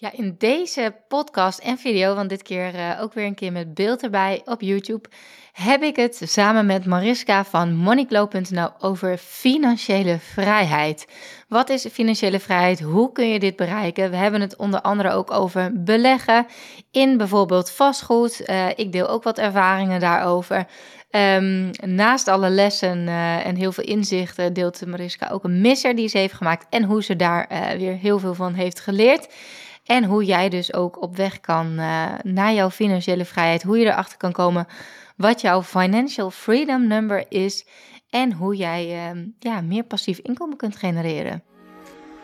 Ja, in deze podcast en video, want dit keer uh, ook weer een keer met beeld erbij op YouTube, heb ik het samen met Mariska van moneyclow.nl over financiële vrijheid. Wat is financiële vrijheid? Hoe kun je dit bereiken? We hebben het onder andere ook over beleggen in bijvoorbeeld vastgoed. Uh, ik deel ook wat ervaringen daarover. Um, naast alle lessen uh, en heel veel inzichten deelt Mariska ook een misser die ze heeft gemaakt en hoe ze daar weer heel veel van heeft geleerd. En hoe jij dus ook op weg kan uh, naar jouw financiële vrijheid. Hoe je erachter kan komen wat jouw financial freedom number is. En hoe jij uh, ja, meer passief inkomen kunt genereren.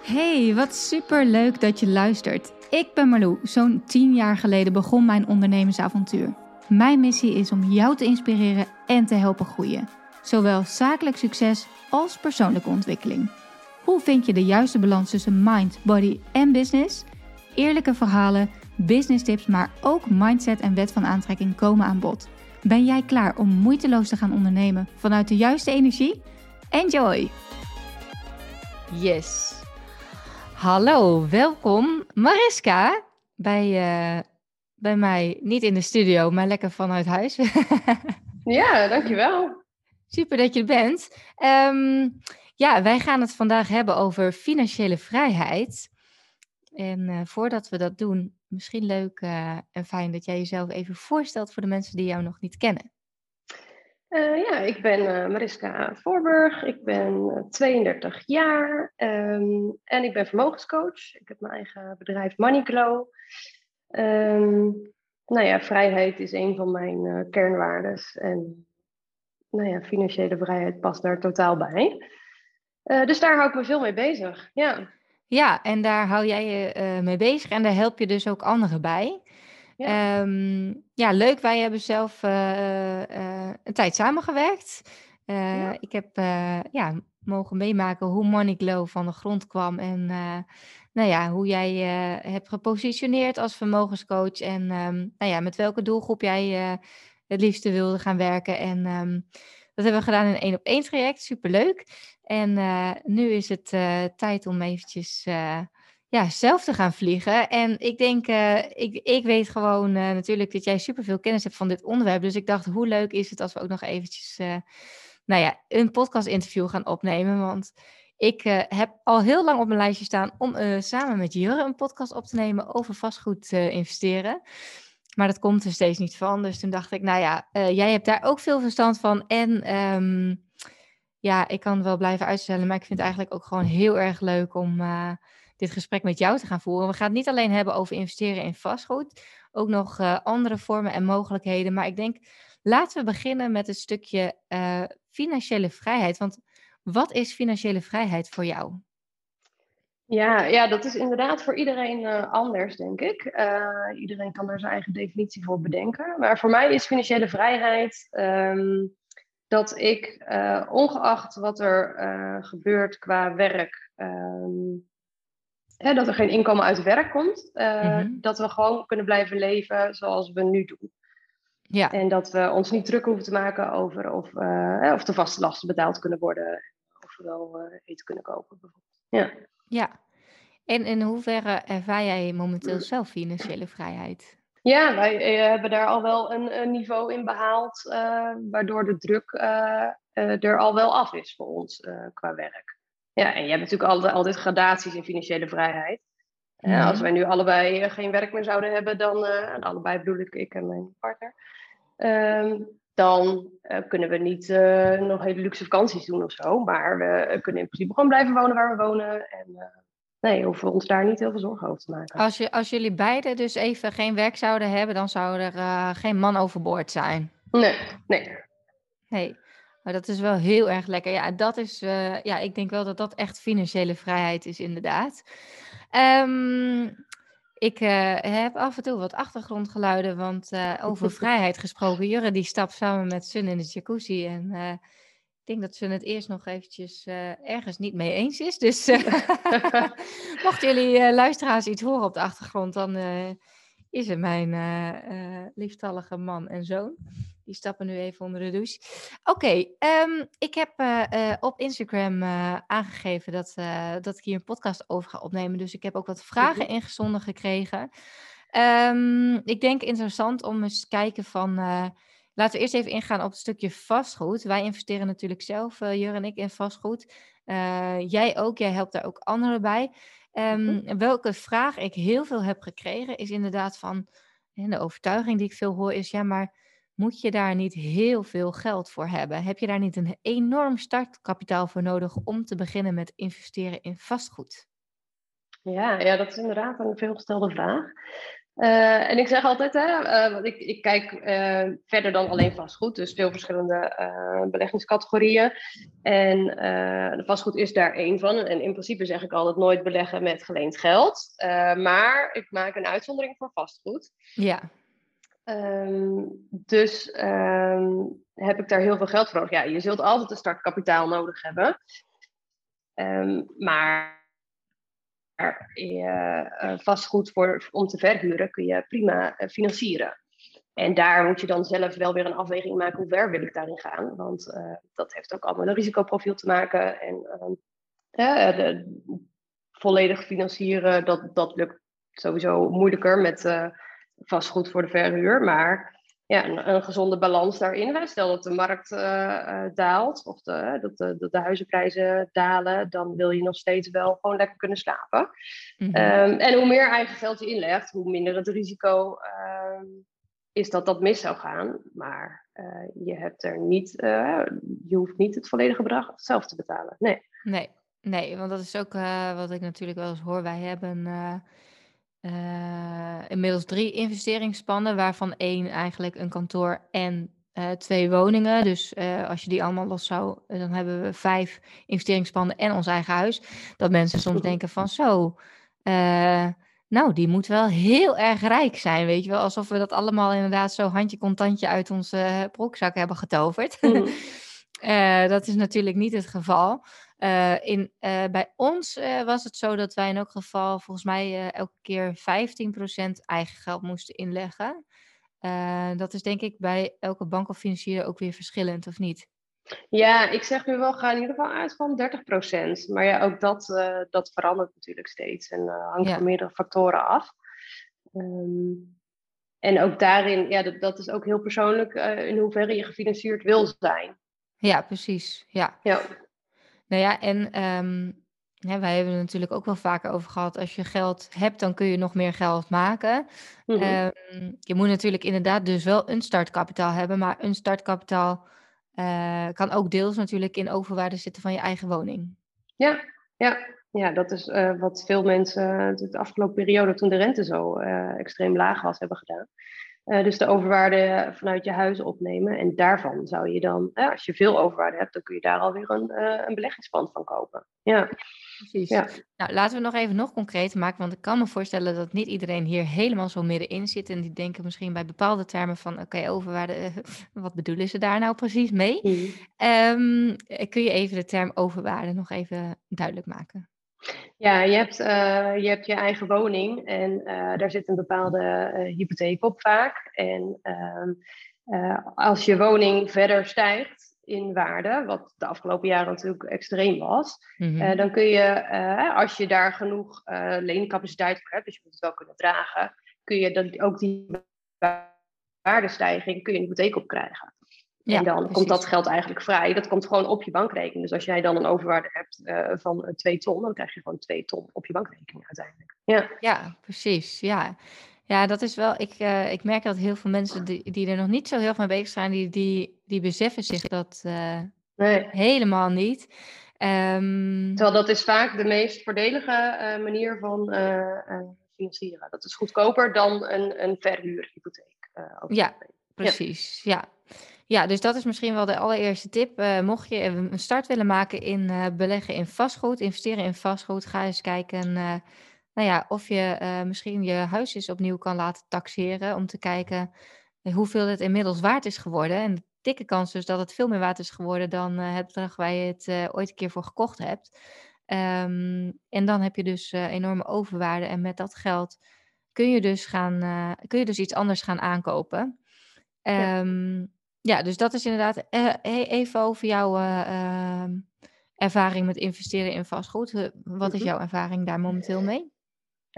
Hey, wat super leuk dat je luistert. Ik ben Marlou. Zo'n 10 jaar geleden begon mijn ondernemersavontuur. Mijn missie is om jou te inspireren en te helpen groeien. Zowel zakelijk succes als persoonlijke ontwikkeling. Hoe vind je de juiste balans tussen mind, body en business? Eerlijke verhalen, business tips, maar ook mindset en wet van aantrekking komen aan bod. Ben jij klaar om moeiteloos te gaan ondernemen vanuit de juiste energie? Enjoy! Yes. Hallo, welkom Mariska bij, uh, bij mij, niet in de studio, maar lekker vanuit huis. ja, dankjewel. Super dat je er bent. Um, ja, wij gaan het vandaag hebben over financiële vrijheid. En uh, voordat we dat doen, misschien leuk uh, en fijn dat jij jezelf even voorstelt voor de mensen die jou nog niet kennen. Uh, ja, ik ben Mariska Voorburg, ik ben 32 jaar um, en ik ben vermogenscoach. Ik heb mijn eigen bedrijf Moneyclow. Um, nou ja, vrijheid is een van mijn kernwaardes en nou ja, financiële vrijheid past daar totaal bij. dus daar hou ik me veel mee bezig, ja. Ja, en daar hou jij je uh, mee bezig en daar help je dus ook anderen bij. Ja, um, ja leuk. Wij hebben zelf uh, uh, een tijd samengewerkt. Ja. Ik heb ja, mogen meemaken hoe Money Glow van de grond kwam en nou ja, hoe jij je hebt gepositioneerd als vermogenscoach en um, nou ja, met welke doelgroep jij het liefste wilde gaan werken. En um, dat hebben we gedaan in een één op één traject. Superleuk. En uh, nu is het uh, tijd om eventjes uh, ja, zelf te gaan vliegen. En ik denk, ik, ik weet gewoon natuurlijk dat jij superveel kennis hebt van dit onderwerp. Dus ik dacht, hoe leuk is het als we ook nog eventjes nou ja, een podcast interview gaan opnemen. Want ik heb al heel lang op mijn lijstje staan om samen met Jurre een podcast op te nemen over vastgoed investeren. Maar dat komt er steeds niet van. Dus toen dacht ik, nou ja, jij hebt daar ook veel verstand van. En... Um, ja, ik kan het wel blijven uitstellen, maar ik vind het eigenlijk ook gewoon heel erg leuk om uh, dit gesprek met jou te gaan voeren. We gaan het niet alleen hebben over investeren in vastgoed, ook nog uh, andere vormen en mogelijkheden. Maar ik denk, laten we beginnen met een stukje uh, financiële vrijheid. Want wat is financiële vrijheid voor jou? Ja, ja, dat is inderdaad voor iedereen anders, denk ik. iedereen kan er zijn eigen definitie voor bedenken. Maar voor mij is financiële vrijheid. Um, dat ik, uh, ongeacht wat er uh, gebeurt qua werk, um, hè, dat er geen inkomen uit werk komt, uh, mm-hmm. dat we gewoon kunnen blijven leven zoals we nu doen. Ja. En dat we ons niet druk hoeven te maken over of, of de vaste lasten betaald kunnen worden, of we wel eten kunnen kopen bijvoorbeeld. Ja. ja. En in hoeverre ervaar jij momenteel zelf financiële vrijheid? Ja, wij eh, hebben daar al wel een, een niveau in behaald, uh, waardoor de druk uh, er al wel af is voor ons qua werk. Ja, en je hebt natuurlijk altijd, altijd gradaties in financiële vrijheid. Ja. als wij nu allebei geen werk meer zouden hebben, dan, en allebei bedoel ik, ik en mijn partner, ehm, dan kunnen we niet nog hele luxe vakanties doen of zo. Maar we kunnen in principe gewoon blijven wonen waar we wonen. En nee, hoeven we ons daar niet heel veel zorgen over te maken. Als, je, als jullie beiden dus even geen werk zouden hebben, dan zou er uh, geen man overboord zijn. Nee, nee. Nee, maar dat is wel heel erg lekker. Ja, dat is, uh, ja, ik denk wel dat dat echt financiële vrijheid is, inderdaad. Um, ik uh, heb af en toe wat achtergrondgeluiden, want over vrijheid gesproken. Jurre die stapt samen met Sun in de jacuzzi en ik denk dat ze het eerst nog eventjes uh, ergens niet mee eens is. Dus uh, mochten jullie uh, luisteraars iets horen op de achtergrond, dan is het mijn lieftallige man en zoon. Die stappen nu even onder de douche. Oké, ehm, ik heb eh, eh, op Instagram eh, aangegeven dat, dat ik hier een podcast over ga opnemen. Dus ik heb ook wat vragen mhm. ingezonden gekregen. Um, ik denk interessant om eens te kijken van... laten we eerst even ingaan op het stukje vastgoed. Wij investeren natuurlijk zelf, Jur en ik, in vastgoed. jij ook, jij helpt daar ook anderen bij. Um, welke vraag ik heel veel heb gekregen is inderdaad van... de overtuiging die ik veel hoor is... ja, maar moet je daar niet heel veel geld voor hebben? Heb je daar niet een enorm startkapitaal voor nodig om te beginnen met investeren in vastgoed? Ja, ja dat is inderdaad een veelgestelde vraag. Uh, en ik zeg altijd, hè, uh, want ik, ik kijk uh, verder dan alleen vastgoed, dus veel verschillende beleggingscategorieën. En vastgoed is daar één van. En in principe zeg ik altijd nooit beleggen met geleend geld. maar ik maak een uitzondering voor vastgoed. Ja. Um, dus um, heb ik daar heel veel geld voor nodig? Ja, je zult altijd een startkapitaal nodig hebben. Um, maar uh, vastgoed voor, om te verhuren kun je prima uh, financieren. En daar moet je dan zelf wel weer een afweging maken hoe ver wil ik daarin gaan. Want dat heeft ook allemaal een risicoprofiel te maken. En de, volledig financieren, dat, dat lukt sowieso moeilijker met vastgoed voor de verhuur. Maar ja, een, een gezonde balans daarin. Stel dat de markt uh, daalt of de, dat, de, dat de huizenprijzen dalen, dan wil je nog steeds wel gewoon lekker kunnen slapen. Mhm. Ehm, en hoe meer eigen geld je inlegt, hoe minder het risico uh, is dat dat mis zou gaan. Maar uh, je hebt er niet, je hoeft niet het volledige bedrag zelf te betalen. Nee. Nee, nee want dat is ook wat ik natuurlijk wel eens hoor. Wij hebben uh, inmiddels drie investeringsspannen, waarvan één eigenlijk een kantoor en uh, twee woningen. Dus uh, als je die allemaal los zou, dan hebben we vijf investeringsspannen en ons eigen huis. Dat mensen soms denken van zo, nou die moet wel heel erg rijk zijn, weet je wel. Alsof we dat allemaal inderdaad zo handje contantje uit onze broekzak hebben getoverd. Mm. dat is natuurlijk niet het geval. Uh, in, uh, bij ons was het zo dat wij in elk geval volgens mij elke keer 15% eigen geld moesten inleggen. dat is denk ik bij elke bank of financier ook weer verschillend, of niet? Ja, ik zeg nu wel, ga in ieder geval uit van 30%. Maar ja, ook dat, dat verandert natuurlijk steeds en hangt van meerdere factoren af. Um, en ook daarin, ja, dat, dat is ook heel persoonlijk in hoeverre je gefinancierd wil zijn. Ja, precies. Ja. ja. Nou ja, en um, wij hebben het natuurlijk ook wel vaker over gehad. Als je geld hebt, dan kun je nog meer geld maken. Mm je moet natuurlijk inderdaad dus wel een startkapitaal hebben. Maar een startkapitaal uh, kan ook deels natuurlijk in overwaarde zitten van je eigen woning. Ja, ja. ja dat is uh, wat veel mensen de afgelopen periode, toen de rente zo uh, extreem laag was, hebben gedaan. Uh, dus de overwaarde vanuit je huis opnemen. En daarvan zou je dan, uh, als je veel overwaarde hebt, dan kun je daar alweer een, uh, een beleggingspand van kopen. Ja. Precies. Ja. Nou, laten we nog even nog concreet maken, want ik kan me voorstellen dat niet iedereen hier helemaal zo middenin zit. En die denken misschien bij bepaalde termen van, oké, overwaarde, wat bedoelen ze daar nou precies mee? Mm. Um, kun je even de term overwaarde nog even duidelijk maken? Ja, je hebt, uh, je hebt je eigen woning en uh, daar zit een bepaalde uh, hypotheek op vaak. En ehm, als je woning verder stijgt in waarde, wat de afgelopen jaren natuurlijk extreem was, mm-hmm. dan kun je, als je daar genoeg leencapaciteit voor hebt, dus je moet het wel kunnen dragen, kun je dan ook die waardestijging kun je een hypotheek op krijgen. Ja, en dan komt dat geld eigenlijk vrij. Dat komt gewoon op je bankrekening. Dus als jij dan een overwaarde hebt uh, van 2 ton, dan krijg je gewoon 2 ton op je bankrekening uiteindelijk. Ja, ja precies. Ja. ja, dat is wel. Ik, uh, ik merk dat heel veel mensen die, die er nog niet zo heel veel mee bezig zijn, die, die, die beseffen zich dat uh, nee. helemaal niet. Um... Terwijl dat is vaak de meest voordelige manier van financieren. Dat is goedkoper dan een, een verhuurhypotheek. ja, precies. ja. Ja, dus dat is misschien wel de allereerste tip. Uh, mocht je een start willen maken in uh, beleggen in vastgoed, investeren in vastgoed, ga eens kijken uh, nou ja, of je misschien je huis eens opnieuw kan laten taxeren. Om te kijken hoeveel het inmiddels waard is geworden. En de dikke kans dus dat het veel meer waard is geworden dan het bedrag waar je het ooit een keer voor gekocht hebt. Um, en dan heb je dus enorme overwaarde. En met dat geld kun je dus, gaan, kun je dus iets anders gaan aankopen. Um, ja. Ja, dus dat is inderdaad eh, even over jouw ehm, ervaring met investeren in vastgoed. wat is mhm. jouw ervaring daar momenteel mee?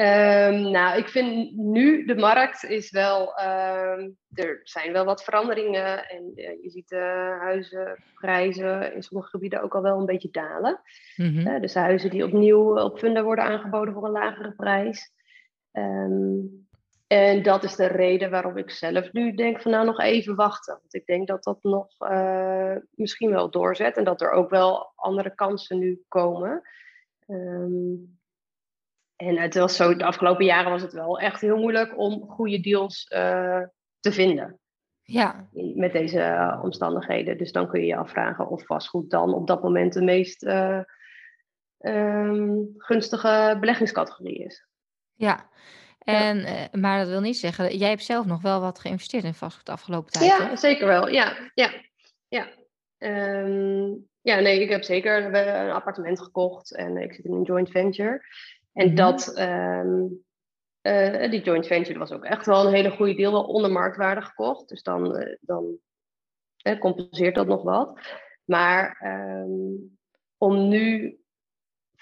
Um, nou, ik vind nu de markt is wel. Uh, er zijn wel wat veranderingen. En uh, je ziet de huizenprijzen in sommige gebieden ook al wel een beetje dalen. Mm -hmm. dus huizen die opnieuw op funda worden aangeboden voor een lagere prijs. Um, en dat is de reden waarom ik zelf nu denk van nou nog even wachten. Want ik denk dat dat nog uh, misschien wel doorzet. En dat er ook wel andere kansen nu komen. Um, en het was zo, de afgelopen jaren was het wel echt heel moeilijk om goede deals uh, te vinden. Ja. Met deze uh, omstandigheden. Dus dan kun je je afvragen of vastgoed dan op dat moment de meest um, gunstige beleggingscategorie is. Ja, en, ja. maar dat wil niet zeggen, jij hebt zelf nog wel wat geïnvesteerd in vastgoed de afgelopen tijd. Ja, hè? zeker wel. Ja, ja, ja. Um, ja, nee, ik heb zeker een appartement gekocht en ik zit in een joint venture. En mhm. dat, um, uh, die joint venture was ook echt wel een hele goede deel, wel onder marktwaarde gekocht. Dus dan, uh, dan compenseert dat nog wat. Maar um, om nu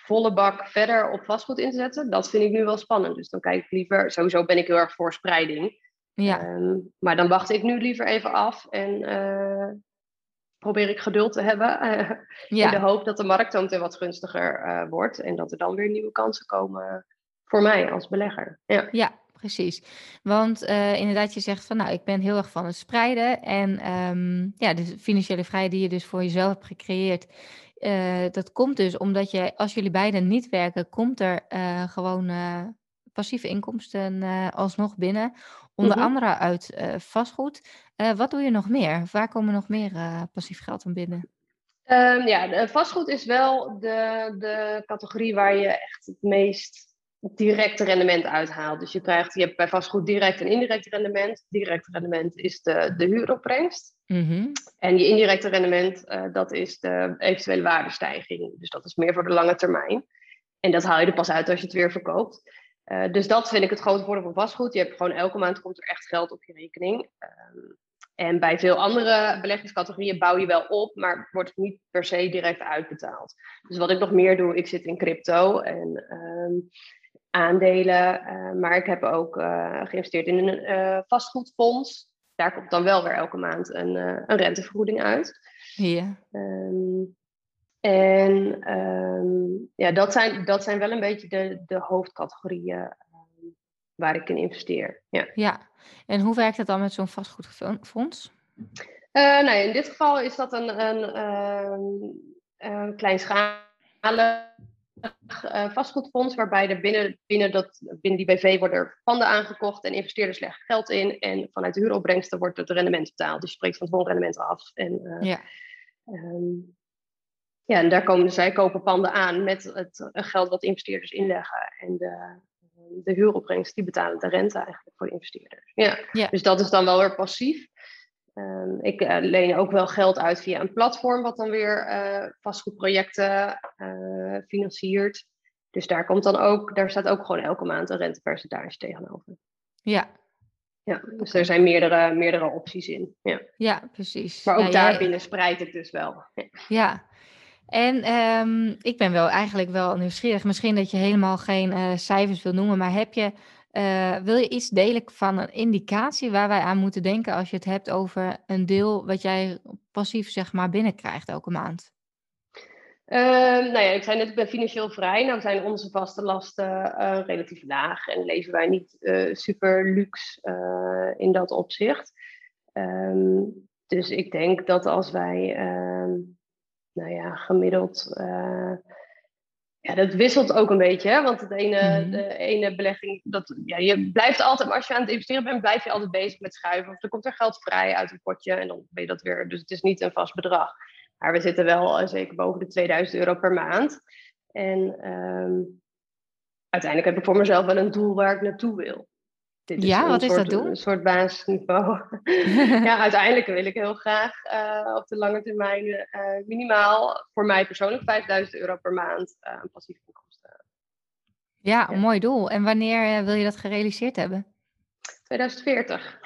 volle bak verder op vastgoed in te zetten, dat vind ik nu wel spannend. Dus dan kijk ik liever, sowieso ben ik heel erg voor spreiding. Ja. Um, maar dan wacht ik nu liever even af en probeer ik geduld te hebben. Uh, ja. In de hoop dat de markt dan weer wat gunstiger uh, wordt. En dat er dan weer nieuwe kansen komen voor mij als belegger. Ja, ja precies. Want uh, inderdaad, je zegt van nou, ik ben heel erg van het spreiden. En um, ja, de financiële vrijheid die je dus voor jezelf hebt gecreëerd. Dat komt dus omdat je, als jullie beiden niet werken, komt er gewoon passieve inkomsten alsnog binnen. Onder mm-hmm. andere uit vastgoed. Wat doe je nog meer? Waar komen nog meer passief geld van binnen? Um, ja, vastgoed is wel de, de categorie waar je echt het meest directe rendement uithaalt. Dus je, krijgt, je hebt bij vastgoed direct en indirect rendement. Direct rendement is de, de huuropbrengst. Mm-hmm. En je indirecte rendement, uh, dat is de eventuele waardestijging. Dus dat is meer voor de lange termijn. En dat haal je er pas uit als je het weer verkoopt. Uh, dus dat vind ik het grote voordeel van vastgoed. Je hebt gewoon elke maand komt er echt geld op je rekening. Um, en bij veel andere beleggingscategorieën bouw je wel op, maar wordt het niet per se direct uitbetaald. Dus wat ik nog meer doe, ik zit in crypto en um, aandelen. Uh, maar ik heb ook uh, geïnvesteerd in een vastgoedfonds. Daar komt dan wel weer elke maand een, een rentevergoeding uit. Ja. Um, en um, ja, dat zijn, dat zijn wel een beetje de, de hoofdcategorieën um, waar ik in investeer. Ja. ja, en hoe werkt het dan met zo'n vastgoedfonds? Uh, nou, in dit geval is dat een, een, een kleinschalig uh, vastgoedfonds, waarbij er binnen, binnen, dat, binnen die BV worden er panden aangekocht en investeerders leggen geld in. En vanuit de huuropbrengsten wordt het rendement betaald. Dus je spreekt van het woonrendement af. En, uh, ja. Um, ja, en daar komen zij kopen panden aan met het geld wat investeerders inleggen. En de, de huuropbrengst, die betalen de rente eigenlijk voor de investeerders. Ja. ja. Dus dat is dan wel weer passief. Um, ik uh, leen ook wel geld uit via een platform, wat dan weer uh, vastgoedprojecten uh, financiert. Dus daar komt dan ook, daar staat ook gewoon elke maand een rentepercentage tegenover. Ja. Ja, dus er zijn meerdere, meerdere opties in. Ja, ja precies. Maar ook ja, daarbinnen jij... spreid ik dus wel. Ja. ja. En um, ik ben wel eigenlijk wel nieuwsgierig. Misschien dat je helemaal geen cijfers wil noemen, maar heb je, uh, wil je iets delen van een indicatie waar wij aan moeten denken als je het hebt over een deel wat jij passief zeg maar binnenkrijgt elke maand? Uh, nou ja, ik zei net, ik ben financieel vrij. Nou zijn onze vaste lasten uh, relatief laag en leven wij niet uh, super luxe in dat opzicht. Um, dus ik denk dat als wij ehm, nou ja, gemiddeld. Ja, dat wisselt ook een beetje, hè? want het ene, mm-hmm. de ene belegging, dat, ja, je blijft altijd, als je aan het investeren bent, blijf je altijd bezig met schuiven. Of er komt er geld vrij uit een potje en dan ben je dat weer. Dus het is niet een vast bedrag. Maar we zitten wel uh, zeker boven de 2000 euro per maand. En um, uiteindelijk heb ik voor mezelf wel een doel waar ik naartoe wil ja, wat is dat doen? Een soort basisniveau. ja, uiteindelijk wil ik heel graag uh, op de lange termijn uh, minimaal voor mij persoonlijk 5000 euro per maand uh, aan passieve inkomsten. Ja, een mooi doel. En wanneer wil je dat gerealiseerd hebben? 2040.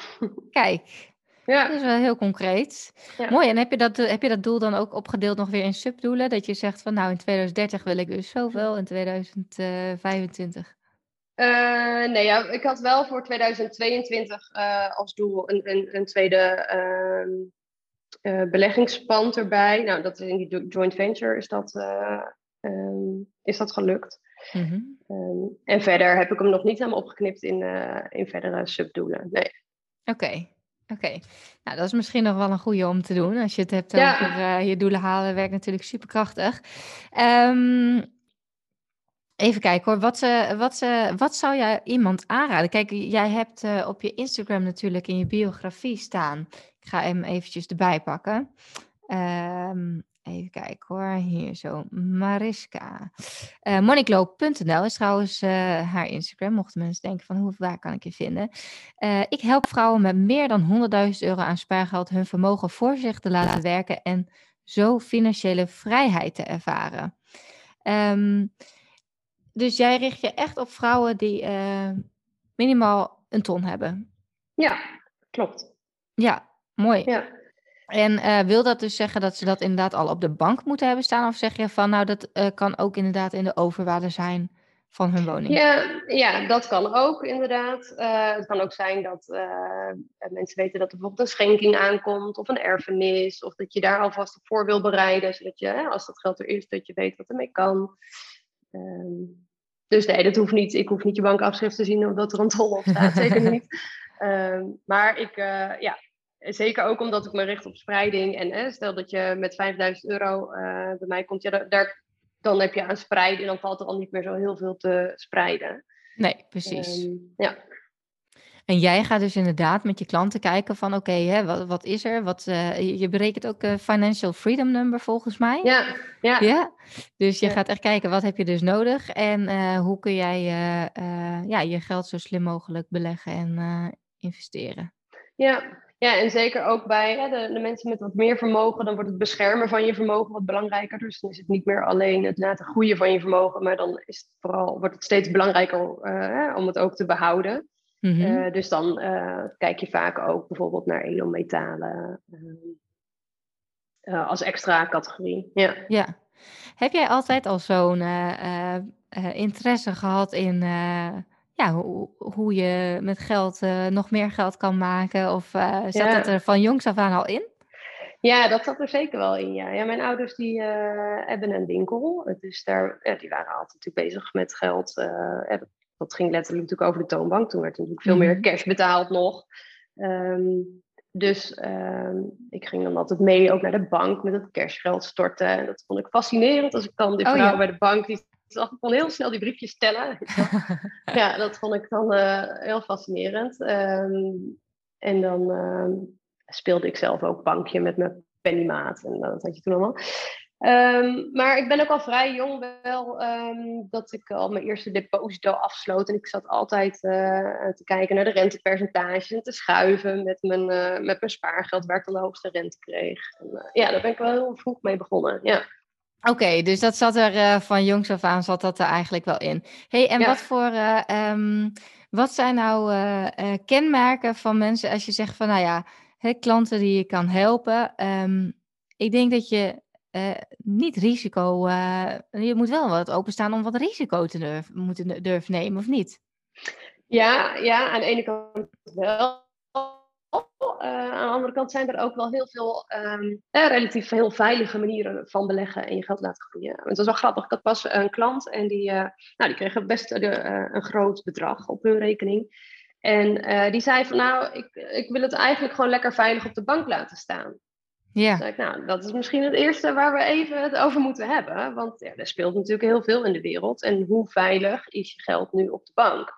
Kijk, Ja. Dat is wel heel concreet. Ja. Mooi. En heb je, dat, heb je dat doel dan ook opgedeeld nog weer in subdoelen? Dat je zegt van nou in 2030 wil ik dus zoveel, in 2025. Uh, nee, ja, ik had wel voor 2022 uh, als doel een, een, een tweede uh, beleggingspand erbij. Nou, dat is in die joint venture is dat, um, is dat gelukt. Mm -hmm. um, en verder heb ik hem nog niet helemaal opgeknipt in, in verdere subdoelen. Nee. Oké. Okay. Oké, nou dat is misschien nog wel een goede om te doen. Als je het hebt over je doelen halen, werkt natuurlijk superkrachtig. Um, even kijken hoor, wat, uh, wat, uh, wat zou jij iemand aanraden? Kijk, jij hebt op je Instagram natuurlijk in je biografie staan. Ik ga hem eventjes erbij pakken. Um, Even kijken hoor, hier zo. Mariska. Uh, is trouwens haar Instagram, mochten mensen denken van hoe, waar kan ik je vinden. Ik help vrouwen met meer dan 100.000 euro aan spaargeld hun vermogen voor zich te laten werken en zo financiële vrijheid te ervaren. Um, dus jij richt je echt op vrouwen die minimaal een ton hebben. Ja, klopt. Ja, mooi. Ja. En uh, wil dat dus zeggen dat ze dat inderdaad al op de bank moeten hebben staan? Of zeg je van nou, dat uh, kan ook inderdaad in de overwaarde zijn van hun woning? Ja, ja dat kan ook inderdaad. Uh, het kan ook zijn dat mensen weten dat er bijvoorbeeld een schenking aankomt of een erfenis. Of dat je daar alvast op voor wil bereiden, zodat je, als dat geld er is, dat je weet wat ermee kan. Um, dus nee, dat hoeft niet. Ik hoef niet je bankafschrift te zien of dat er een ton op staat. Zeker niet. Um, maar ik, ja, Zeker ook omdat ik me richt op spreiding. En stel dat je met 5000 euro uh, bij mij komt, ja, daar, dan heb je aan spreiden. En dan valt er al niet meer zo heel veel te spreiden. Nee, precies. Um, ja. En jij gaat dus inderdaad met je klanten kijken van oké, okay, wat, wat is er? Wat, uh, je berekent ook een financial freedom number volgens mij. Ja, ja. ja? Dus je ja. gaat echt kijken wat heb je dus nodig en uh, hoe kun jij ja, je geld zo slim mogelijk beleggen en investeren. Ja, ja, en zeker ook bij de, de, mensen met wat meer vermogen, dan wordt het beschermen van je vermogen wat belangrijker. Dus dan is het niet meer alleen het laten groeien van je vermogen, maar dan is het vooral, wordt het steeds belangrijker om het ook te behouden. Mm -hmm. uh, dus dan uh, kijk je vaak ook bijvoorbeeld naar edelmetalen als extra categorie. Ja. ja. Heb jij altijd al zo'n interesse gehad in ja, hoe, hoe je met geld uh, nog meer geld kan maken? Of uh, zat ja. dat er van jongs af aan al in? Ja, dat zat er zeker wel in. Ja, ja mijn ouders die uh, hebben een winkel. Dus daar, ja, die waren altijd natuurlijk bezig met geld. Dat ging letterlijk natuurlijk over de toonbank. Toen werd er natuurlijk veel mm. meer cash betaald nog. Um, dus um, ik ging dan altijd mee ook naar de bank met het cashgeld storten. En dat vond ik fascinerend. Als ik dan vrouw oh, ja. bij de bank die ik kon heel snel die briefjes tellen. ja, dat vond ik dan uh, heel fascinerend. Um, en dan speelde ik zelf ook bankje met mijn pennymaat. En dat had je toen allemaal. Um, maar ik ben ook al vrij jong wel um, dat ik al mijn eerste deposito afsloot. En ik zat altijd uh, te kijken naar de rentepercentages en te schuiven met mijn, uh, met mijn spaargeld waar ik dan de hoogste rente kreeg. En, uh, ja, daar ben ik wel heel vroeg mee begonnen. Ja. Oké, okay, dus dat zat er van jongs af aan zat dat er eigenlijk wel in. hey, en ja. wat voor um, wat zijn nou kenmerken van mensen als je zegt van nou ja, hè, klanten die je kan helpen. Ik denk dat je niet risico, je moet wel wat openstaan om wat risico te durf, moeten durven nemen, of niet? Ja, ja, aan de ene kant wel. Uh, aan de andere kant zijn er ook wel heel veel um, eh, relatief heel veilige manieren van beleggen en je geld laten groeien. Het was wel grappig. Ik had pas een klant en die, uh, nou, die kreeg best een groot bedrag op hun rekening. En die zei van nou, ik, ik wil het eigenlijk gewoon lekker veilig op de bank laten staan. Ja. Dus ik, nou, dat is misschien het eerste waar we even het over moeten hebben. Want ja, er speelt natuurlijk heel veel in de wereld. En hoe veilig is je geld nu op de bank?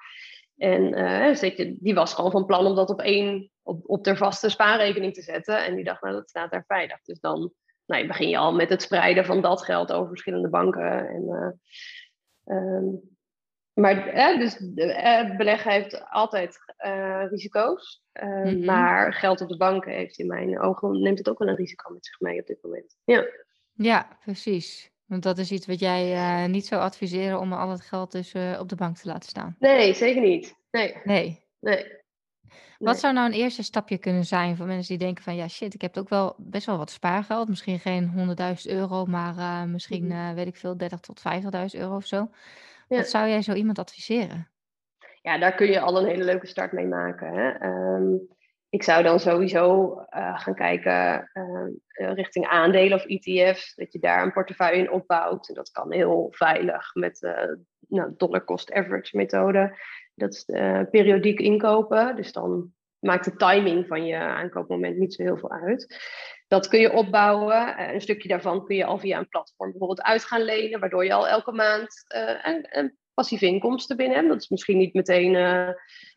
En uh, die was gewoon van plan om dat op één, op, op de vaste spaarrekening te zetten. En die dacht, nou, dat staat daar veilig. Dus dan nou, begin je al met het spreiden van dat geld over verschillende banken. En, uh, um, maar dus beleggen heeft altijd risico's. Mm -hmm. Maar geld op de banken heeft in mijn ogen, neemt het ook wel een risico met zich mee op dit moment. Ja, ja precies. Want dat is iets wat jij uh, niet zou adviseren om al het geld dus op de bank te laten staan. Nee, zeker niet. Nee. Nee. Nee. Wat zou nou een eerste stapje kunnen zijn voor mensen die denken van ja shit, ik heb ook wel best wel wat spaargeld. Misschien geen 100.000 euro, maar misschien Mhm. weet ik veel, 30 tot 50.000 euro of zo. Ja. Wat zou jij zo iemand adviseren? ja, daar kun je al een hele leuke start mee maken. Hè? Ehm, ik zou dan sowieso uh, gaan kijken uh, richting aandelen of ETF's, dat je daar een portefeuille in opbouwt. En dat kan heel veilig met de nou, dollar cost average methode. Dat is periodiek inkopen. Dus dan maakt de timing van je aankoopmoment niet zo heel veel uit. Dat kun je opbouwen. Een stukje daarvan kun je al via een platform bijvoorbeeld uit gaan lenen, waardoor je al elke maand een, een passieve inkomsten binnen hebt. Dat is misschien niet meteen, uh,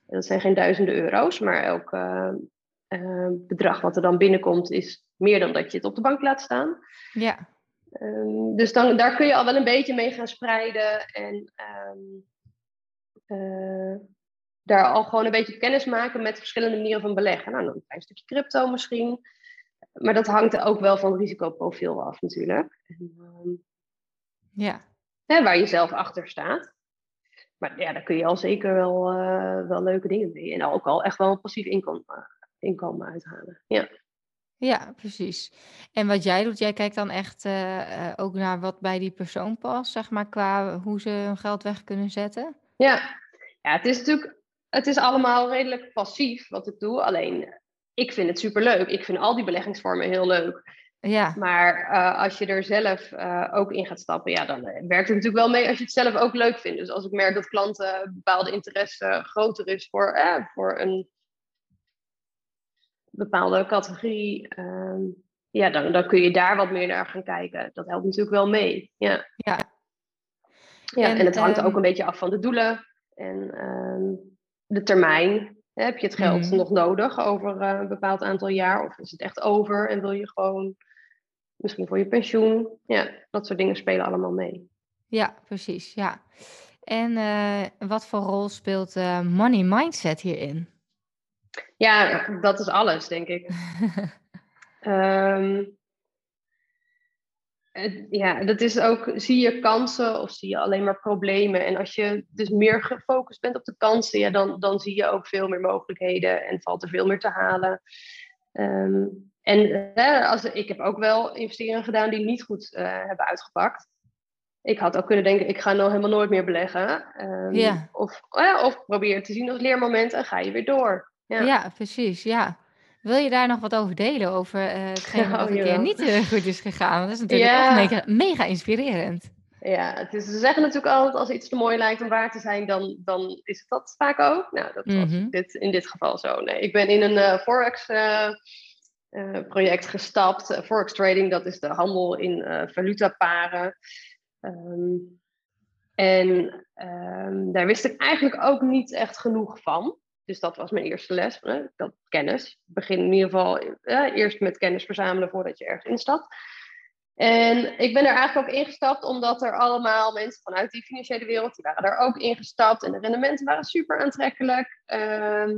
dat zijn geen duizenden euro's, maar elk uh, bedrag wat er dan binnenkomt is meer dan dat je het op de bank laat staan. Ja. Um, dus dan, daar kun je al wel een beetje mee gaan spreiden en um, daar al gewoon een beetje kennis maken met verschillende manieren van beleggen. Nou, dan een klein stukje crypto misschien. Maar dat hangt er ook wel van het risicoprofiel af natuurlijk. En, um, ja. Hè, waar je zelf achter staat. Maar ja, daar kun je al zeker wel, uh, wel leuke dingen mee. En ook al echt wel een passief inkomen, uh, inkomen uithalen. Ja. ja, precies. En wat jij doet, jij kijkt dan echt uh, ook naar wat bij die persoon past, zeg maar, qua hoe ze hun geld weg kunnen zetten? Ja, ja het is natuurlijk, het is allemaal redelijk passief wat ik doe. Alleen, ik vind het superleuk. Ik vind al die beleggingsvormen heel leuk. Ja. Maar uh, als je er zelf uh, ook in gaat stappen, ja, dan werkt het natuurlijk wel mee als je het zelf ook leuk vindt. Dus als ik merk dat klanten bepaalde interesse groter is voor, eh, voor een bepaalde categorie, uh, ja, dan, dan kun je daar wat meer naar gaan kijken. Dat helpt natuurlijk wel mee. Ja. Ja. ja en, en het hangt um, ook een beetje af van de doelen en ehm, de termijn. Heb je het geld Mhm. nog nodig over uh, een bepaald aantal jaar? Of is het echt over en wil je gewoon misschien voor je pensioen? Ja, dat soort dingen spelen allemaal mee. Ja, precies. Ja. En uh, wat voor rol speelt uh, money mindset hierin? Ja, dat is alles, denk ik. um, ja, dat is ook, zie je kansen of zie je alleen maar problemen? En als je dus meer gefocust bent op de kansen, ja, dan, dan zie je ook veel meer mogelijkheden en valt er veel meer te halen. Um, en hè, als, ik heb ook wel investeringen gedaan die niet goed uh, hebben uitgepakt. Ik had ook kunnen denken, ik ga nou helemaal nooit meer beleggen. Um, Ja. of, uh, of probeer het te zien als leermoment en ga je weer door. Ja. Ja. precies. Ja. Wil je daar nog wat over delen? Over uh, hetgeen wat Oh, een keer niet uh, goed is gegaan? Dat is natuurlijk Ja. ook mega, mega inspirerend. Ja, het is, ze zeggen natuurlijk altijd als iets te mooi lijkt om waar te zijn, dan, dan is het dat vaak ook. Nou, dat was Mhm. dit, in dit geval zo. Nee, ik ben in een eh, Forex project gestapt. Forex trading, dat is de handel in valutaparen. Ehm, en ehm, daar wist ik eigenlijk ook niet echt genoeg van. Dus dat was mijn eerste les, hè, dat kennis. Begin in ieder geval eh, eerst met kennis verzamelen voordat je ergens instapt. En ik ben er eigenlijk ook ingestapt omdat er allemaal mensen vanuit die financiële wereld, die waren daar ook ingestapt. En de rendementen waren super aantrekkelijk. Ehm,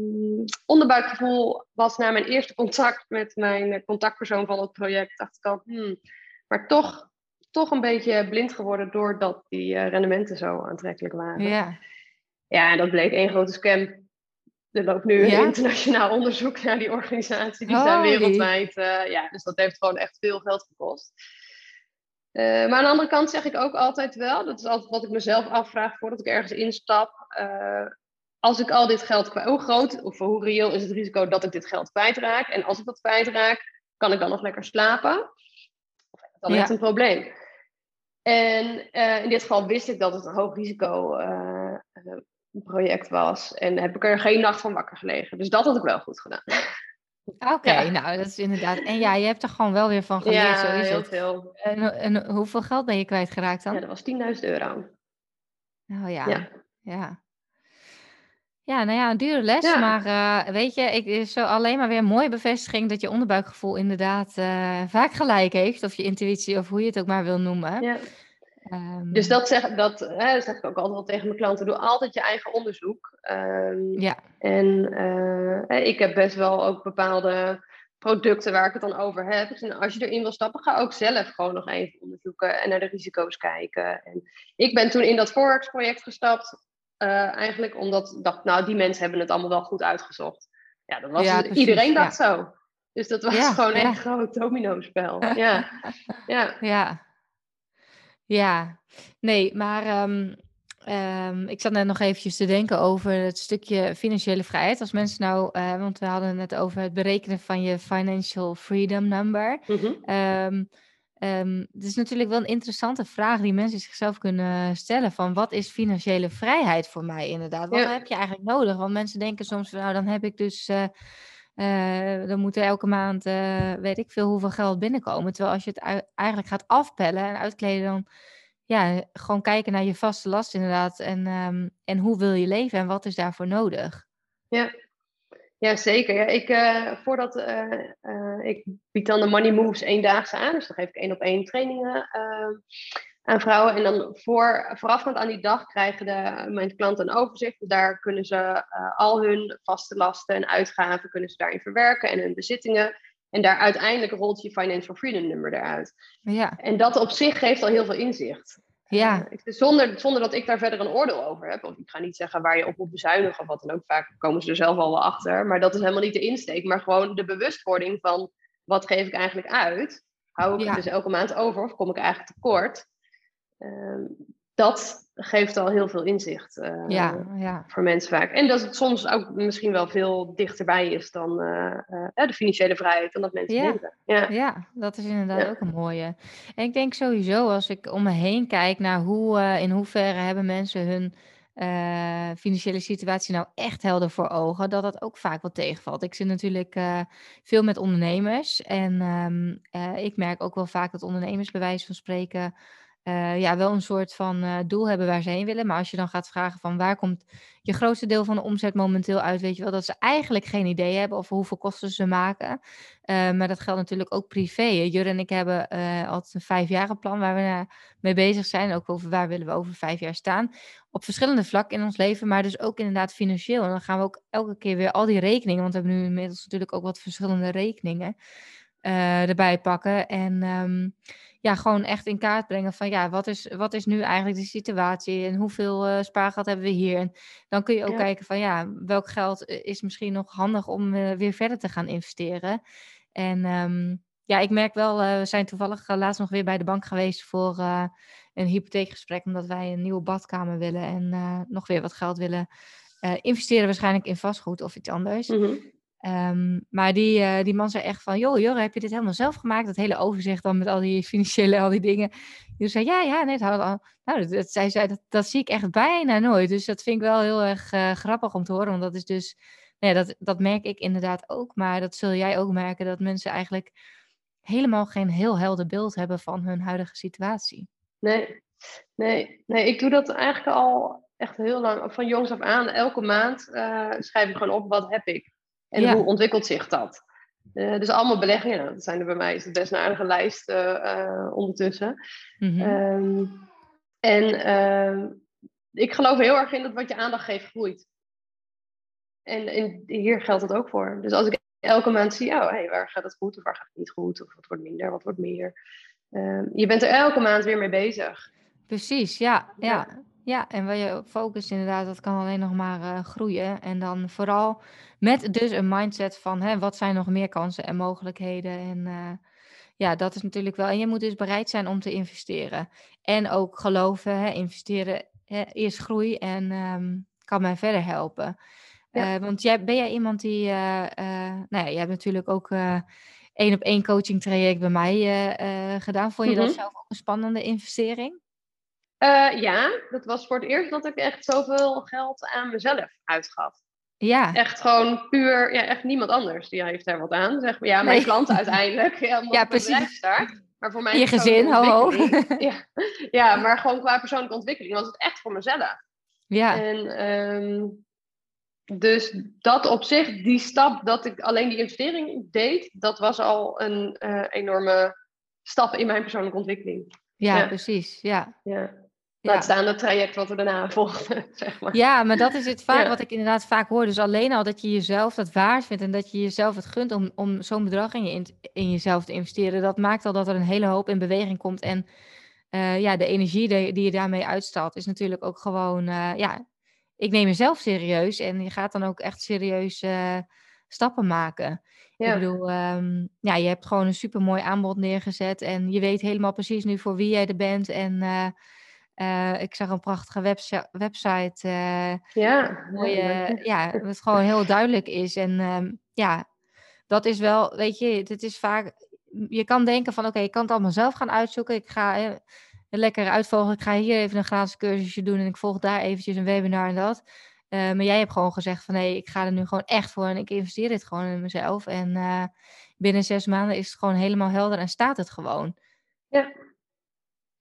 onderbuikgevoel was na mijn eerste contact met mijn contactpersoon van het project, dacht ik al, hmm, maar toch, toch een beetje blind geworden doordat die uh, rendementen zo aantrekkelijk waren. Ja. Ja, en dat bleek één grote scam. Er loopt nu Ja? een internationaal onderzoek naar die organisatie. Die zijn wereldwijd. uh, ja, dus dat heeft gewoon echt veel geld gekost. Uh, maar aan de andere kant zeg ik ook altijd wel, dat is altijd wat ik mezelf afvraag voordat ik ergens instap. Uh, als ik al dit geld kwijt, hoe groot of hoe reëel is het risico dat ik dit geld kwijtraak? En als ik dat kwijtraak, kan ik dan nog lekker slapen? Of is dat Ja. echt een probleem? En uh, in dit geval wist ik dat het een hoog risico uh, project was. En heb ik er geen nacht van wakker gelegen. Dus dat had ik wel goed gedaan. Oké, Ja. nou dat is inderdaad. En ja, je hebt er gewoon wel weer van geleerd, ja, heel het. veel. En, en hoeveel geld ben je kwijtgeraakt dan? Ja, dat was 10.000 euro. Oh ja. Ja. Ja. Ja, nou ja, een dure les, Ja. maar eh, weet je, ik is zo alleen maar weer een mooie bevestiging dat je onderbuikgevoel inderdaad eh, vaak gelijk heeft, of je intuïtie, of hoe je het ook maar wil noemen. Ja. Ehm, Dus dat zeg, dat, hè, dat zeg ik ook altijd wel tegen mijn klanten. Doe altijd je eigen onderzoek. Ehm, ja, En eh, ik heb best wel ook bepaalde producten waar ik het dan over heb. Dus als je erin wil stappen, ga ook zelf gewoon nog even onderzoeken en naar de risico's kijken. En ik ben toen in dat Forex-project gestapt, eh, eigenlijk omdat ik dacht, nou, die mensen hebben het allemaal wel goed uitgezocht. Ja, dat was dus- iedereen dacht zo. Dus dat was gewoon een groot domino-spel. Ja. ja. Ja. Ja. Nee, maar ehm, ehm, ik zat net nog eventjes te denken over het stukje financiële vrijheid. Als mensen nou, uh, want we hadden het over het berekenen van je financial freedom number. Mm het is natuurlijk wel een interessante vraag die mensen zichzelf kunnen stellen: van wat is financiële vrijheid voor mij inderdaad? Wat heb je eigenlijk nodig? Want mensen denken soms van, nou, dan heb ik dus. Uh, uh, dan moet er elke maand, uh, weet ik veel, hoeveel geld binnenkomen. Terwijl als je het eigenlijk gaat afpellen en uitkleden, dan ja, gewoon kijken naar je vaste last inderdaad. En, um, en hoe wil je leven en wat is daarvoor nodig? Ja, ja zeker. Ja, ik, uh, voordat ik bied dan de Money Moves eendaagse aan, dus dan geef ik één op één trainingen ehm, aan vrouwen. En dan voor, voorafgaand aan die dag krijgen de, mijn klanten een overzicht. Daar kunnen ze uh, al hun vaste lasten en uitgaven kunnen ze daarin verwerken en hun bezittingen. En daar uiteindelijk rolt je financial freedom nummer eruit. Ja. En dat op zich geeft al heel veel inzicht. Ja. Uh, zonder, zonder dat ik daar verder een oordeel over heb. Of ik ga niet zeggen waar je op moet bezuinigen of wat dan ook. Vaak komen ze er zelf al wel achter. Maar dat is helemaal niet de insteek. Maar gewoon de bewustwording van wat geef ik eigenlijk uit? Hou ik ja. het dus elke maand over of kom ik eigenlijk tekort? Ehm, dat geeft al heel veel inzicht uh, ja, ja. voor mensen vaak. En dat het soms ook misschien wel veel dichterbij is dan uh, uh, de financiële vrijheid, dan dat mensen ja. denken. Ja. ja, dat is inderdaad ook een mooie. En ik denk sowieso, als ik om me heen kijk naar hoe, in hoeverre hebben mensen hun financiële situatie nou echt helder voor ogen, dat dat ook vaak wel tegenvalt. Ik zit natuurlijk veel met ondernemers en um, ik merk ook wel vaak dat ondernemers bij wijze van spreken uh, ja, wel een soort van uh, doel hebben waar ze heen willen. Maar als je dan gaat vragen van waar komt je grootste deel van de omzet momenteel uit, weet je wel dat ze eigenlijk geen idee hebben over hoeveel kosten ze maken. Uh, maar dat geldt natuurlijk ook privé. Jur en ik hebben altijd een vijfjarenplan waar we mee bezig zijn. Ook over waar willen we over vijf jaar staan. Op verschillende vlakken in ons leven, maar dus ook inderdaad financieel. En dan gaan we ook elke keer weer al die rekeningen, want we hebben nu inmiddels natuurlijk ook wat verschillende rekeningen. erbij pakken. En um, ja, gewoon echt in kaart brengen van ja, wat is, wat is nu eigenlijk de situatie en hoeveel uh, spaargeld hebben we hier? En dan kun je ook kijken van ja, welk geld eh, is misschien nog handig om uh, weer verder te gaan investeren. En um, ja, ik merk wel, uh, we zijn toevallig laatst nog weer bij de bank geweest voor een hypotheekgesprek, omdat wij een nieuwe badkamer willen en nog weer wat geld willen investeren, waarschijnlijk in vastgoed of iets anders. Mm -hmm. Um, maar die, uh, die man zei echt van, joh, joh, heb je dit helemaal zelf gemaakt? Dat hele overzicht dan met al die financiële, al die dingen. Zei, ja, ja, nee, het al, nou, dat, zij zei, dat, dat zie ik echt bijna nooit. Dus dat vind ik wel heel erg uh, grappig om te horen, want dat is dus, nou dat, dat merk ik inderdaad ook. Maar dat zul jij ook merken, dat mensen eigenlijk helemaal geen heel helder beeld hebben van hun huidige situatie. Nee, nee, nee, ik doe dat eigenlijk al echt heel lang, van jongs af aan, elke maand uh, schrijf ik gewoon op, wat heb ik? En hoe ontwikkelt zich dat? Uh, dus allemaal beleggingen. Dat zijn er bij mij is het best een aardige lijst uh, ondertussen. Mm -hmm. en uh, ik geloof heel erg in dat wat je aandacht geeft groeit. En, en hier geldt dat ook voor. Dus als ik elke maand zie, oh, hey, waar gaat het goed of waar gaat het niet goed? Of wat wordt minder, wat wordt meer? Ehm, je bent er elke maand weer mee bezig. Precies, ja. ja. Ja, en waar je focust inderdaad, dat kan alleen nog maar uh, groeien. En dan vooral met dus een mindset van hè, wat zijn nog meer kansen en mogelijkheden. En uh, ja, dat is natuurlijk wel. En je moet dus bereid zijn om te investeren. En ook geloven, hè, investeren hè, is groei en um, kan mij verder helpen. Ja. Uh, want jij, ben jij iemand die, nou ja, jij hebt natuurlijk ook één op één coaching traject bij mij gedaan. Vond je mm -hmm. dat zelf ook een spannende investering? Uh, ja, dat was voor het eerst dat ik echt zoveel geld aan mezelf uitgaf. Ja. Echt gewoon puur, ja, echt niemand anders die heeft er wat aan. Zeg maar. Ja, mijn nee. klanten uiteindelijk. Ja, ja precies. Start, maar voor mij Je gezin, ho, ho. ja, ja, maar gewoon qua persoonlijke ontwikkeling was het echt voor mezelf. Ja. En um, dus dat op zich, die stap dat ik alleen die investering deed, dat was al een uh, enorme stap in mijn persoonlijke ontwikkeling. Ja, ja. precies. Ja. ja. Laat staan het traject wat er daarna volgde, zeg maar. Ja, maar dat is het vaak wat ik inderdaad vaak hoor. Dus alleen al dat je jezelf dat waard vindt en dat je jezelf het gunt om, om zo'n bedrag in, je in, in, jezelf te investeren, dat maakt al dat er een hele hoop in beweging komt. En uh, ja, de energie die, die, je daarmee uitstalt is natuurlijk ook gewoon, uh, ja, ik neem mezelf serieus en je gaat dan ook echt serieus uh, stappen maken. Ik bedoel, ehm, ja, je hebt gewoon een supermooi aanbod neergezet en je weet helemaal precies nu voor wie jij er bent. En eh, eh, ik zag een prachtige website. Uh, ja, mooie, ja, het gewoon heel duidelijk is. En ehm, ja, dat is wel, weet je, het is vaak, je kan denken van oké, ik kan het allemaal zelf gaan uitzoeken. Ik ga lekker uitvolgen. Ik ga hier even een gratis cursusje doen en ik volg daar eventjes een webinar en dat. Uh, maar jij hebt gewoon gezegd van nee, ik ga er nu gewoon echt voor en ik investeer dit gewoon in mezelf. En binnen zes maanden is het gewoon helemaal helder en staat het gewoon. Ja.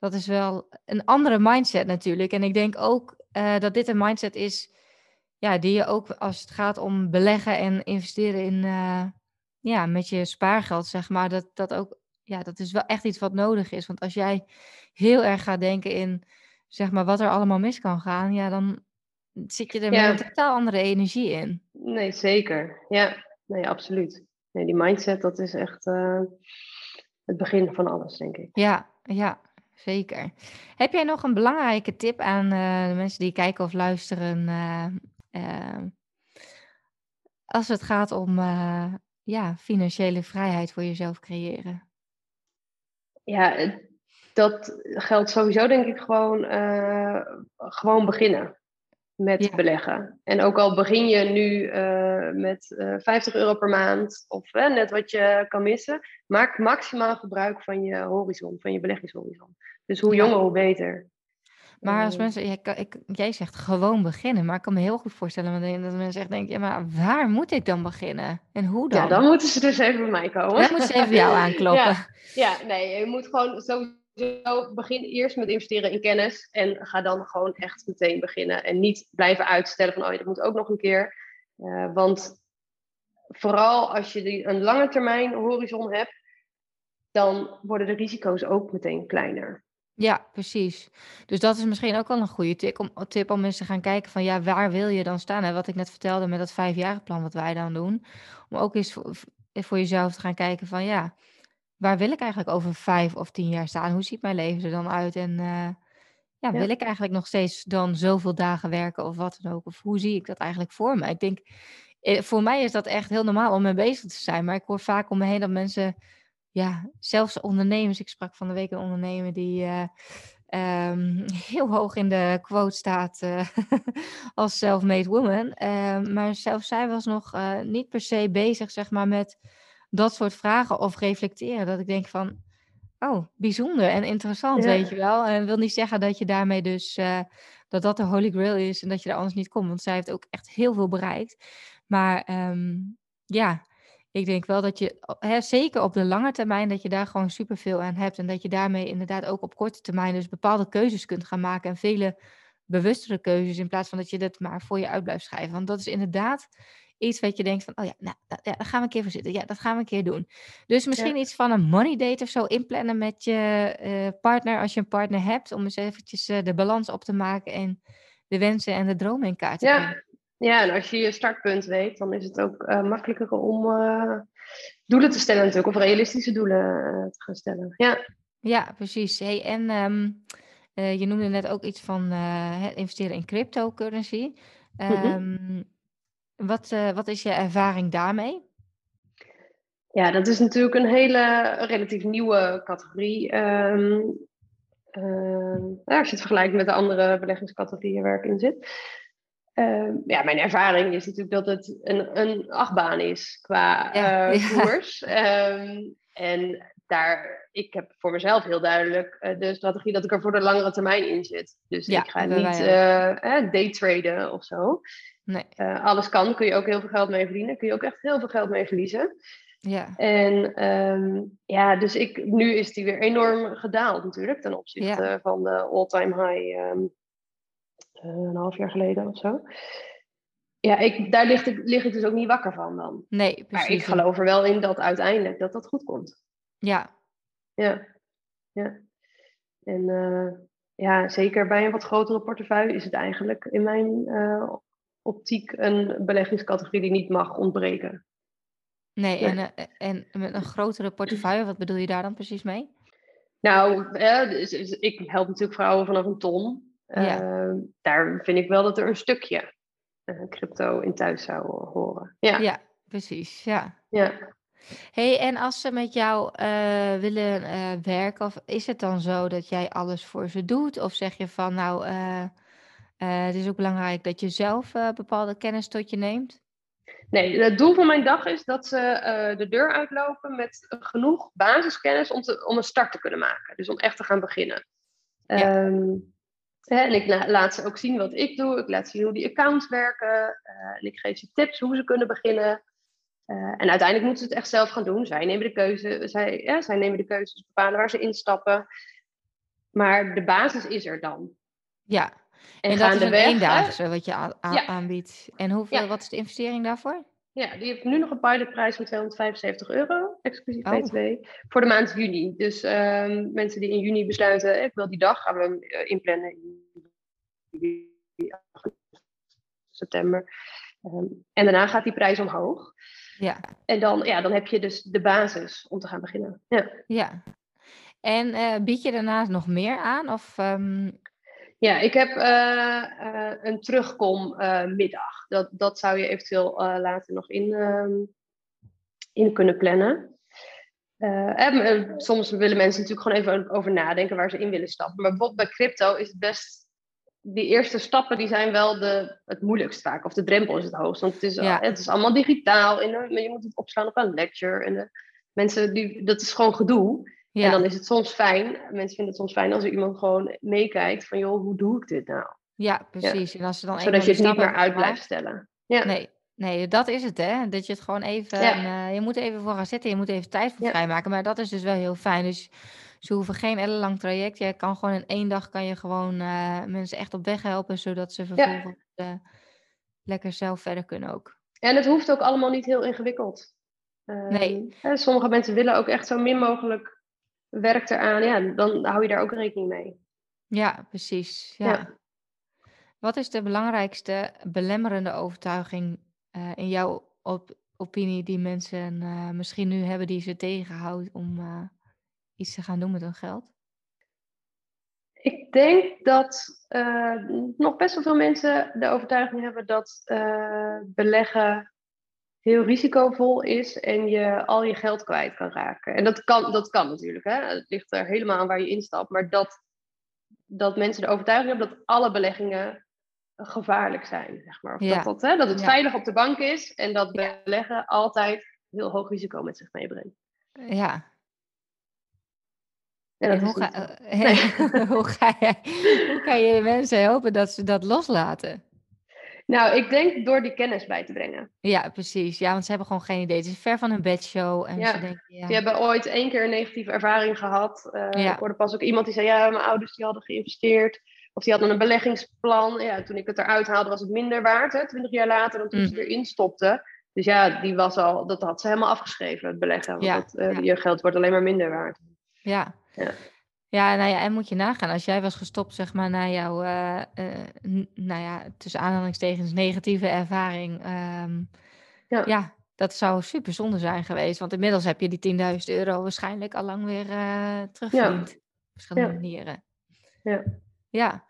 Dat is wel een andere mindset natuurlijk. En ik denk ook uh, dat dit een mindset is ja, die je ook als het gaat om beleggen en investeren in ja, met je spaargeld, zeg maar, dat, dat ook ja, dat is wel echt iets wat nodig is. Want als jij heel erg gaat denken in, zeg maar, wat er allemaal mis kan gaan, ja, dan zit je er met een totaal andere energie in. Nee, zeker. Ja, nee, absoluut. Nee, die mindset, dat is echt uh, het begin van alles, denk ik. Ja, ja, zeker. Heb jij nog een belangrijke tip aan uh, de mensen die kijken of luisteren? Uh, als het gaat om ja, financiële vrijheid voor jezelf creëren? Ja, dat geldt sowieso denk ik gewoon, gewoon beginnen met beleggen. En ook al begin je nu uh, met uh, eh, 50 euro per maand of net wat je kan missen, maak maximaal gebruik van je horizon, van je beleggingshorizon. Dus hoe jonger, hoe beter. Maar als mensen, jij, ik, jij zegt gewoon beginnen, maar ik kan me heel goed voorstellen dat mensen echt denken, ja, maar waar moet ik dan beginnen? En hoe dan? Ja, dan moeten ze dus even bij mij komen. Dan moeten ze even jou aankloppen. Ja, ja, nee, je moet gewoon sowieso begin eerst met investeren in kennis en ga dan gewoon echt meteen beginnen. En niet blijven uitstellen van, oh dat moet ook nog een keer. Uh, want vooral als je een lange termijn horizon hebt, dan worden de risico's ook meteen kleiner. Ja, precies. Dus dat is misschien ook wel een goede tip om, tip om mensen te gaan kijken van ja, waar wil je dan staan? En wat ik net vertelde met dat vijfjarenplan wat wij dan doen. Om ook eens voor jezelf te gaan kijken van ja, waar wil ik eigenlijk over vijf of tien jaar staan? Hoe ziet mijn leven er dan uit? En uh, ja, wil ik eigenlijk nog steeds dan zoveel dagen werken of wat dan ook? Of hoe zie ik dat eigenlijk voor me? Ik denk, eh, voor mij is dat echt heel normaal om mee bezig te zijn. Maar ik hoor vaak om me heen dat mensen ja, zelfs ondernemers. Ik sprak van de week een ondernemer die uh, um, heel hoog in de quote staat uh, als self-made woman. Uh, maar zelfs zij was nog eh, niet per se bezig, zeg maar, met dat soort vragen of reflecteren. Dat ik denk van, oh, bijzonder en interessant, weet je wel. En wil niet zeggen dat je daarmee dus, dat dat de holy grail is en dat je er anders niet komt. Want zij heeft ook echt heel veel bereikt. Maar um, ja, ik denk wel dat je, hè, zeker op de lange termijn, dat je daar gewoon superveel aan hebt. En dat je daarmee inderdaad ook op korte termijn dus bepaalde keuzes kunt gaan maken. En vele bewustere keuzes, in plaats van dat je dat maar voor je uit blijft schrijven. Want dat is inderdaad iets wat je denkt van, oh ja, nou, ja, daar gaan we een keer voor zitten. Ja, dat gaan we een keer doen. Dus misschien iets van een money date of zo inplannen met je uh, partner, als je een partner hebt, om eens eventjes uh, de balans op te maken en de wensen en de dromen in kaart te brengen. Ja, en als je je startpunt weet, dan is het ook uh, makkelijker om doelen te stellen natuurlijk, of realistische doelen te gaan stellen. Ja, ja precies. Hey, en um, je noemde net ook iets van investeren in cryptocurrency. Um, wat, wat is je ervaring daarmee? Ja, dat is natuurlijk een hele relatief nieuwe categorie. Um, als je het vergelijkt met de andere beleggingscategorieën waar ik in zit. Uh, ja, mijn ervaring is natuurlijk dat het een, een achtbaan is qua ja, uh, koers. Ehm, en daar, ik heb voor mezelf heel duidelijk uh, de strategie dat ik er voor de langere termijn in zit. Dus ik ga niet uh, daytraden of zo. Nee. alles kan, kun je ook heel veel geld mee verdienen. Kun je ook echt heel veel geld mee verliezen. Ja. En um, ja, dus ik, nu is die weer enorm gedaald natuurlijk ten opzichte ja. van de all-time high um, eh, een half jaar geleden of zo. Ja, ik, daar ligt ik, lig ik dus ook niet wakker van dan. Nee, precies. Maar ik geloof er wel in dat uiteindelijk dat dat goed komt. Ja. Ja. Ja. En uh, ja, zeker bij een wat grotere portefeuille is het eigenlijk in mijn uh, optiek een beleggingscategorie die niet mag ontbreken. Nee, nee. En, en met een grotere portefeuille, wat bedoel je daar dan precies mee? Nou, eh, dus, dus ik help natuurlijk vrouwen vanaf een ton. Ja. Daar vind ik wel dat er een stukje crypto in thuis zou horen. Ja, ja precies. Ja. Ja. Hey, en als ze met jou eh, willen eh, werken, of is het dan zo dat jij alles voor ze doet? Of zeg je van, nou, eh, het is ook belangrijk dat je zelf bepaalde kennis tot je neemt? Nee, het doel van mijn dag is dat ze de deur uitlopen met genoeg basiskennis om, te, om een start te kunnen maken. Dus om echt te gaan beginnen. Ja. Ehm, hè, en ik la- laat ze ook zien wat ik doe. Ik laat zien hoe die accounts werken. en ik geef ze tips hoe ze kunnen beginnen. Eh, en uiteindelijk moeten ze het echt zelf gaan doen. Zij nemen de keuze. Zij, ja, zij nemen de keuzes, bepalen waar ze instappen. Maar de basis is er dan. Ja, En, en dat is een eendaagse wat je Ja. aanbiedt. En hoeveel, Ja. wat is de investering daarvoor? Ja, die heeft nu nog een pilotprijs van 275 euro, exclusief Oh. BTW, voor de maand juni. Dus ehm, mensen die in juni besluiten, ik wil die dag, gaan we hem eh, inplannen in september. Ehm, en daarna gaat die prijs omhoog. Ja, En dan, ja, dan heb je dus de basis om te gaan beginnen. Ja, ja. En eh, bied je daarnaast nog meer aan? Of, ehm, ja ik heb eh, eh, een terugkommiddag. dat, dat zou je eventueel later nog in, ehm, in kunnen plannen. En, soms willen mensen natuurlijk gewoon even over nadenken waar ze in willen stappen. Maar bijvoorbeeld bij crypto is het best. Die eerste stappen die zijn wel de, het moeilijkst vaak. Of de drempel is het hoogst. Want het is, Ja. het is allemaal digitaal. En, eh, je moet het opslaan op een lecture. En de mensen, die, dat is gewoon gedoe. ja, En dan is het soms fijn. Mensen vinden het soms fijn als er iemand gewoon meekijkt. Van joh, hoe doe ik dit nou? ja, precies. En als ze dan Zodat je het niet meer uit blijft stellen. Ja. Nee, nee, dat is het, hè? Dat je het gewoon even. Ja. eh, je moet even voor gaan zitten, je moet even tijd voor vrijmaken. Maar dat is dus wel heel fijn. Dus ze hoeven geen ellenlang traject. Je kan gewoon in één dag kan je gewoon eh, mensen echt op weg helpen, zodat ze vervolgens eh, lekker zelf verder kunnen ook. En het hoeft ook allemaal niet heel ingewikkeld. Ehm, Nee. hè, sommige mensen willen ook echt zo min mogelijk werk eraan. Ja, dan hou je daar ook rekening mee. Ja, precies. Ja. Ja. Wat is de belangrijkste belemmerende overtuiging eh, in jouw op- opinie die mensen misschien nu hebben die ze tegenhoudt om iets te gaan doen met hun geld? Ik denk dat eh, nog best wel veel mensen de overtuiging hebben dat eh, beleggen heel risicovol is en je al je geld kwijt kan raken. En dat kan, dat kan natuurlijk. Hè? Het ligt er helemaal aan waar je instapt. Maar dat, dat mensen de overtuiging hebben dat alle beleggingen gevaarlijk zijn. Zeg maar. Of Ja. dat, dat, hè, dat het Ja. veilig op de bank is en dat beleggen altijd heel hoog risico met zich meebrengt. Ja, Dat hoe, ga, eh, Nee. hoe, ga je, hoe kan je mensen helpen dat ze dat loslaten? Nou, ik denk door die kennis bij te brengen. Ja, precies. Ja, want ze hebben gewoon geen idee. Het is ver van hun bedshow. En Ja, ze denken, ja, Die hebben ooit één keer een negatieve ervaring gehad. Eh, Ja. Ik hoorde pas ook iemand die zei, ja, mijn ouders die hadden geïnvesteerd. Of die hadden een beleggingsplan. Ja, toen ik het eruit haalde was het minder waard, hè, 20 jaar later, dan toen Mm. ze erin stopte. Dus ja, die was al, dat had ze helemaal afgeschreven, het beleggen. Want Ja, dat, eh, ja. je geld wordt alleen maar minder waard. ja. Ja. Ja, nou ja, en moet je nagaan. Als jij was gestopt, zeg maar, na jouw, eh, eh, nou ja, tussen aanhalingstekens negatieve ervaring. ehm, Ja. ja, dat zou super zonde zijn geweest. Want inmiddels heb je die 10.000 euro waarschijnlijk al lang weer terugverdiend. Op verschillende Ja. manieren. Ja. Ja.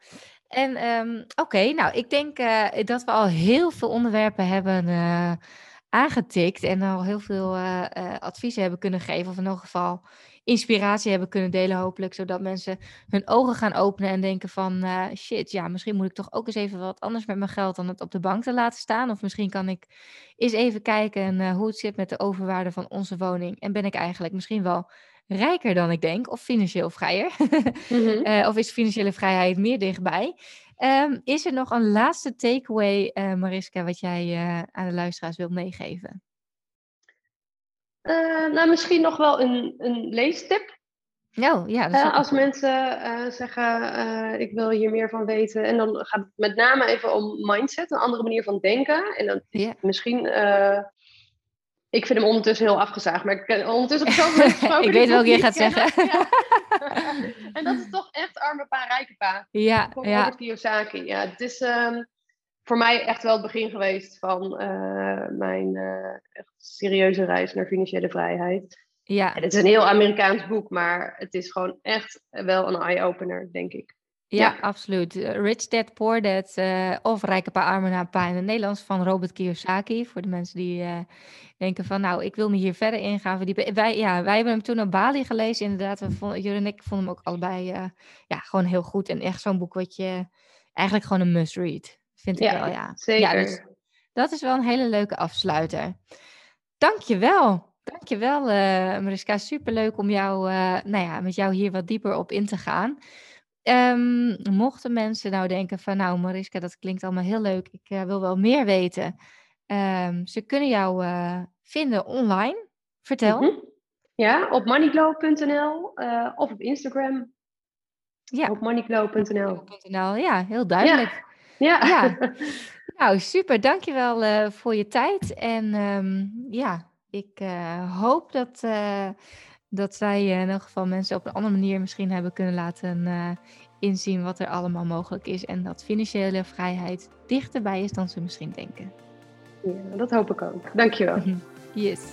En ehm, oké, nou, ik denk dat we al heel veel onderwerpen hebben aangetikt. En al heel veel adviezen hebben kunnen geven. Of in elk geval inspiratie hebben kunnen delen, hopelijk. Zodat mensen hun ogen gaan openen en denken van... eh, shit, ja, misschien moet ik toch ook eens even wat anders met mijn geld... dan het op de bank te laten staan. Of misschien kan ik eens even kijken eh, hoe het zit met de overwaarde van onze woning. En ben ik eigenlijk misschien wel rijker dan ik denk. Of financieel vrijer. Mhm. Eh, of is financiële vrijheid meer dichtbij? Ehm, is er nog een laatste takeaway, Mariska, wat jij aan de luisteraars wilt meegeven? Eh, nou, misschien nog wel een, een leestip. Oh, ja, dat is Eh, als mensen eh, zeggen, ik wil hier meer van weten. En dan gaat het met name even om mindset, een andere manier van denken. En dan misschien... ik vind hem ondertussen heel afgezaagd, maar ik ken ondertussen ik zoveel mensen gesproken Ik weet welke het je gaat kennen. zeggen. Ja. en dat is toch echt arme pa, rijke pa. Ja, Van ja, Robert Kiyosaki. Ja, het is ehm, voor mij echt wel het begin geweest van eh, mijn eh, echt serieuze reis naar financiële vrijheid. ja, En het is een heel Amerikaans boek, maar het is gewoon echt wel een eye-opener, denk ik. Ja, absoluut. Eh, Rich Dad, Poor Dad uh, of Rijke Pa, Arme Na Pa in het Nederlands van Robert Kiyosaki. Voor de mensen die uh, denken van, nou, ik wil me hier verder in gaan verdiepen. Wij, ja, wij hebben hem toen op Bali gelezen. Inderdaad, we vonden, Jur en ik vonden hem ook allebei ja, gewoon heel goed. En echt zo'n boek wat je eigenlijk gewoon een must-read, vind ik wel. Ja, zeker. Ja, dus dat is wel een hele leuke afsluiter. Dankjewel. Dankjewel, uh, Mariska. Superleuk om jou, nou ja, met jou hier wat dieper op in te gaan. Um, mochten mensen nou denken van, nou Mariska, dat klinkt allemaal heel leuk, ik uh, wil wel meer weten. Um, ze kunnen jou uh, vinden online. Vertel. Mm -hmm. Ja, op moneyglow.nl uh, of op Instagram. Ja. Op moneyglow.nl. Ja, heel duidelijk. Ja. Ja. ja. nou, super. Dankjewel uh, voor je tijd. En um, ja, ik hoop dat dat zij in elk geval mensen op een andere manier misschien hebben kunnen laten uh, inzien wat er allemaal mogelijk is. En dat financiële vrijheid dichterbij is dan ze misschien denken. Ja, dat hoop ik ook. Dankjewel. yes.